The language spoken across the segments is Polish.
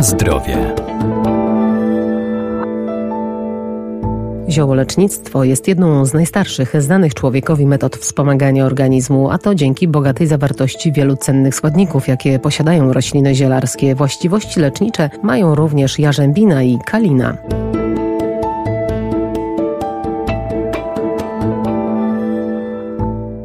Zdrowie. Ziołolecznictwo jest jedną z najstarszych znanych człowiekowi metod wspomagania organizmu, a to dzięki bogatej zawartości wielu cennych składników, jakie posiadają rośliny zielarskie. Właściwości lecznicze mają również jarzębina i kalina.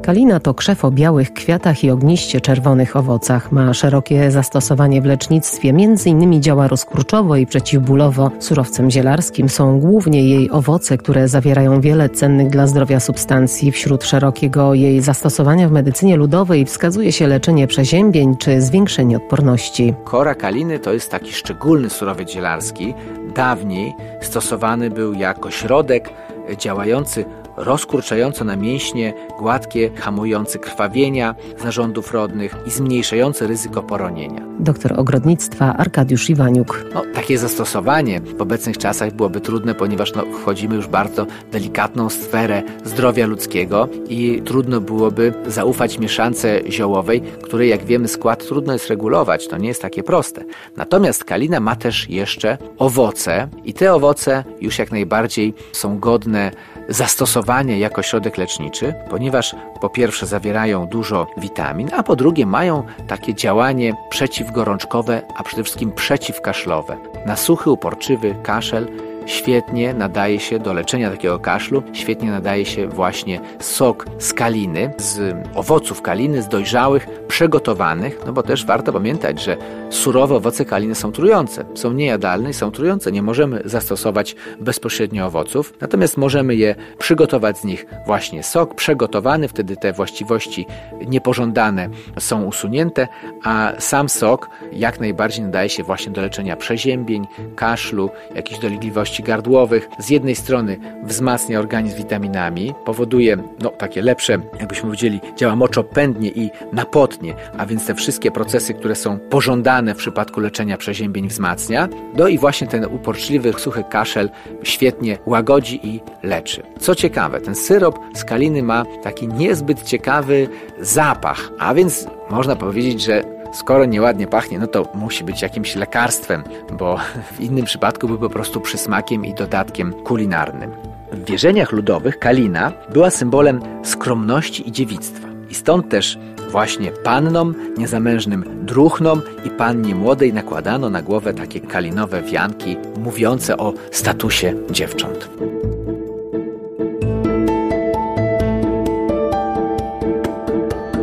Kalina to krzew o białych kwiatach i ogniście czerwonych owocach. Ma szerokie zastosowanie w lecznictwie, między innymi działa rozkurczowo i przeciwbólowo. Surowcem zielarskim są głównie jej owoce, które zawierają wiele cennych dla zdrowia substancji. Wśród szerokiego jej zastosowania w medycynie ludowej wskazuje się leczenie przeziębień czy zwiększenie odporności. Kora kaliny to jest taki szczególny surowiec zielarski. Dawniej stosowany był jako środek działający rozkurczająco na mięśnie, gładkie, hamujący krwawienia z narządów rodnych i zmniejszający ryzyko poronienia. Doktor ogrodnictwa Arkadiusz Iwaniuk. No, takie zastosowanie w obecnych czasach byłoby trudne, ponieważ no, wchodzimy już w bardzo delikatną sferę zdrowia ludzkiego i trudno byłoby zaufać mieszance ziołowej, której jak wiemy skład trudno jest regulować, to nie jest takie proste. Natomiast kalina ma też jeszcze owoce i te owoce już jak najbardziej są godne zastosowanie jako środek leczniczy, ponieważ po pierwsze zawierają dużo witamin, a po drugie mają takie działanie przeciwgorączkowe, a przede wszystkim przeciwkaszlowe. Na suchy, uporczywy kaszel świetnie nadaje się do leczenia takiego kaszlu, świetnie nadaje się właśnie sok z kaliny, z owoców kaliny, z dojrzałych, przygotowanych, no bo też warto pamiętać, że surowe owoce kaliny są trujące, są niejadalne i są trujące. Nie możemy zastosować bezpośrednio owoców, natomiast możemy je przygotować z nich właśnie sok przygotowany, wtedy te właściwości niepożądane są usunięte, a sam sok jak najbardziej nadaje się właśnie do leczenia przeziębień, kaszlu, jakichś dolegliwości gardłowych. Z jednej strony wzmacnia organizm witaminami, powoduje no, takie lepsze, jakbyśmy powiedzieli, działa moczopędnie i napotnie, a więc te wszystkie procesy, które są pożądane w przypadku leczenia przeziębień wzmacnia. No i właśnie ten uporczliwy, suchy kaszel świetnie łagodzi i leczy. Co ciekawe, ten syrop z kaliny ma taki niezbyt ciekawy zapach, a więc można powiedzieć, że skoro nieładnie pachnie, no to musi być jakimś lekarstwem, bo w innym przypadku był po prostu przysmakiem i dodatkiem kulinarnym. W wierzeniach ludowych kalina była symbolem skromności i dziewictwa. I stąd też właśnie pannom, niezamężnym druchnom i pannie młodej nakładano na głowę takie kalinowe wianki mówiące o statusie dziewcząt.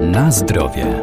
Na zdrowie.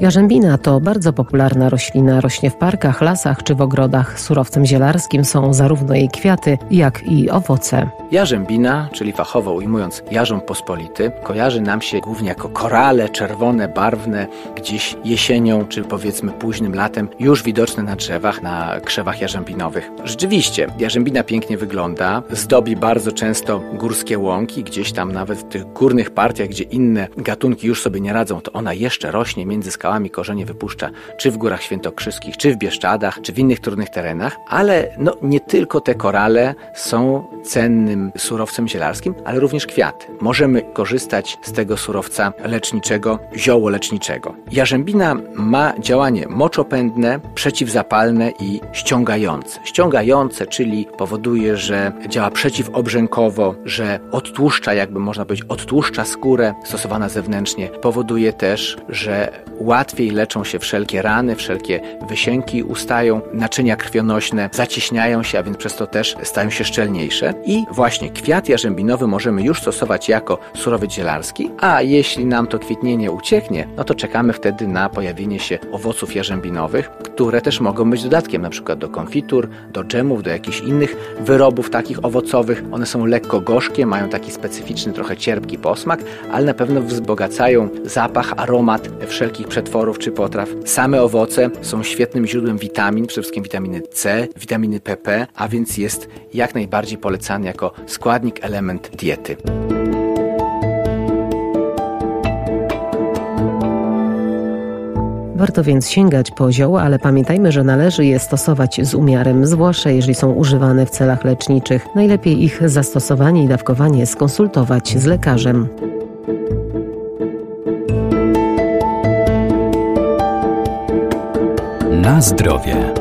Jarzębina to bardzo popularna roślina. Rośnie w parkach, lasach czy w ogrodach. Surowcem zielarskim są zarówno jej kwiaty, jak i owoce. Jarzębina, czyli fachowo ujmując jarząb pospolity, kojarzy nam się głównie jako korale czerwone, barwne, gdzieś jesienią czy powiedzmy późnym latem, już widoczne na drzewach, na krzewach jarzębinowych. Rzeczywiście, jarzębina pięknie wygląda, zdobi bardzo często górskie łąki, gdzieś tam nawet w tych górnych partiach, gdzie inne gatunki już sobie nie radzą, to ona jeszcze rośnie między skałami skałami korzenie wypuszcza, czy w Górach Świętokrzyskich, czy w Bieszczadach, czy w innych trudnych terenach, ale no, nie tylko te korale są cennym surowcem zielarskim, ale również kwiaty. Możemy korzystać z tego surowca leczniczego, zioło leczniczego. Jarzębina ma działanie moczopędne, przeciwzapalne i ściągające. Ściągające, czyli powoduje, że działa przeciwobrzękowo, że odtłuszcza, jakby można powiedzieć, odtłuszcza skórę stosowana zewnętrznie. Powoduje też, że łatwiej leczą się wszelkie rany, wszelkie wysięki ustają, naczynia krwionośne zacieśniają się, a więc przez to też stają się szczelniejsze. I właśnie kwiat jarzębinowy możemy już stosować jako surowiec zielarski, a jeśli nam to kwitnienie ucieknie, no to czekamy wtedy na pojawienie się owoców jarzębinowych, które też mogą być dodatkiem na przykład do konfitur, do dżemów, do jakichś innych wyrobów takich owocowych. One są lekko gorzkie, mają taki specyficzny, trochę cierpki posmak, ale na pewno wzbogacają zapach, aromat wszelkich przetworów przetworów czy potraw. Same owoce są świetnym źródłem witamin, przede wszystkim witaminy C, witaminy PP, a więc jest jak najbardziej polecany jako składnik, element diety. Warto więc sięgać po zioła, ale pamiętajmy, że należy je stosować z umiarem, zwłaszcza jeżeli są używane w celach leczniczych. Najlepiej ich zastosowanie i dawkowanie skonsultować z lekarzem. Na zdrowie.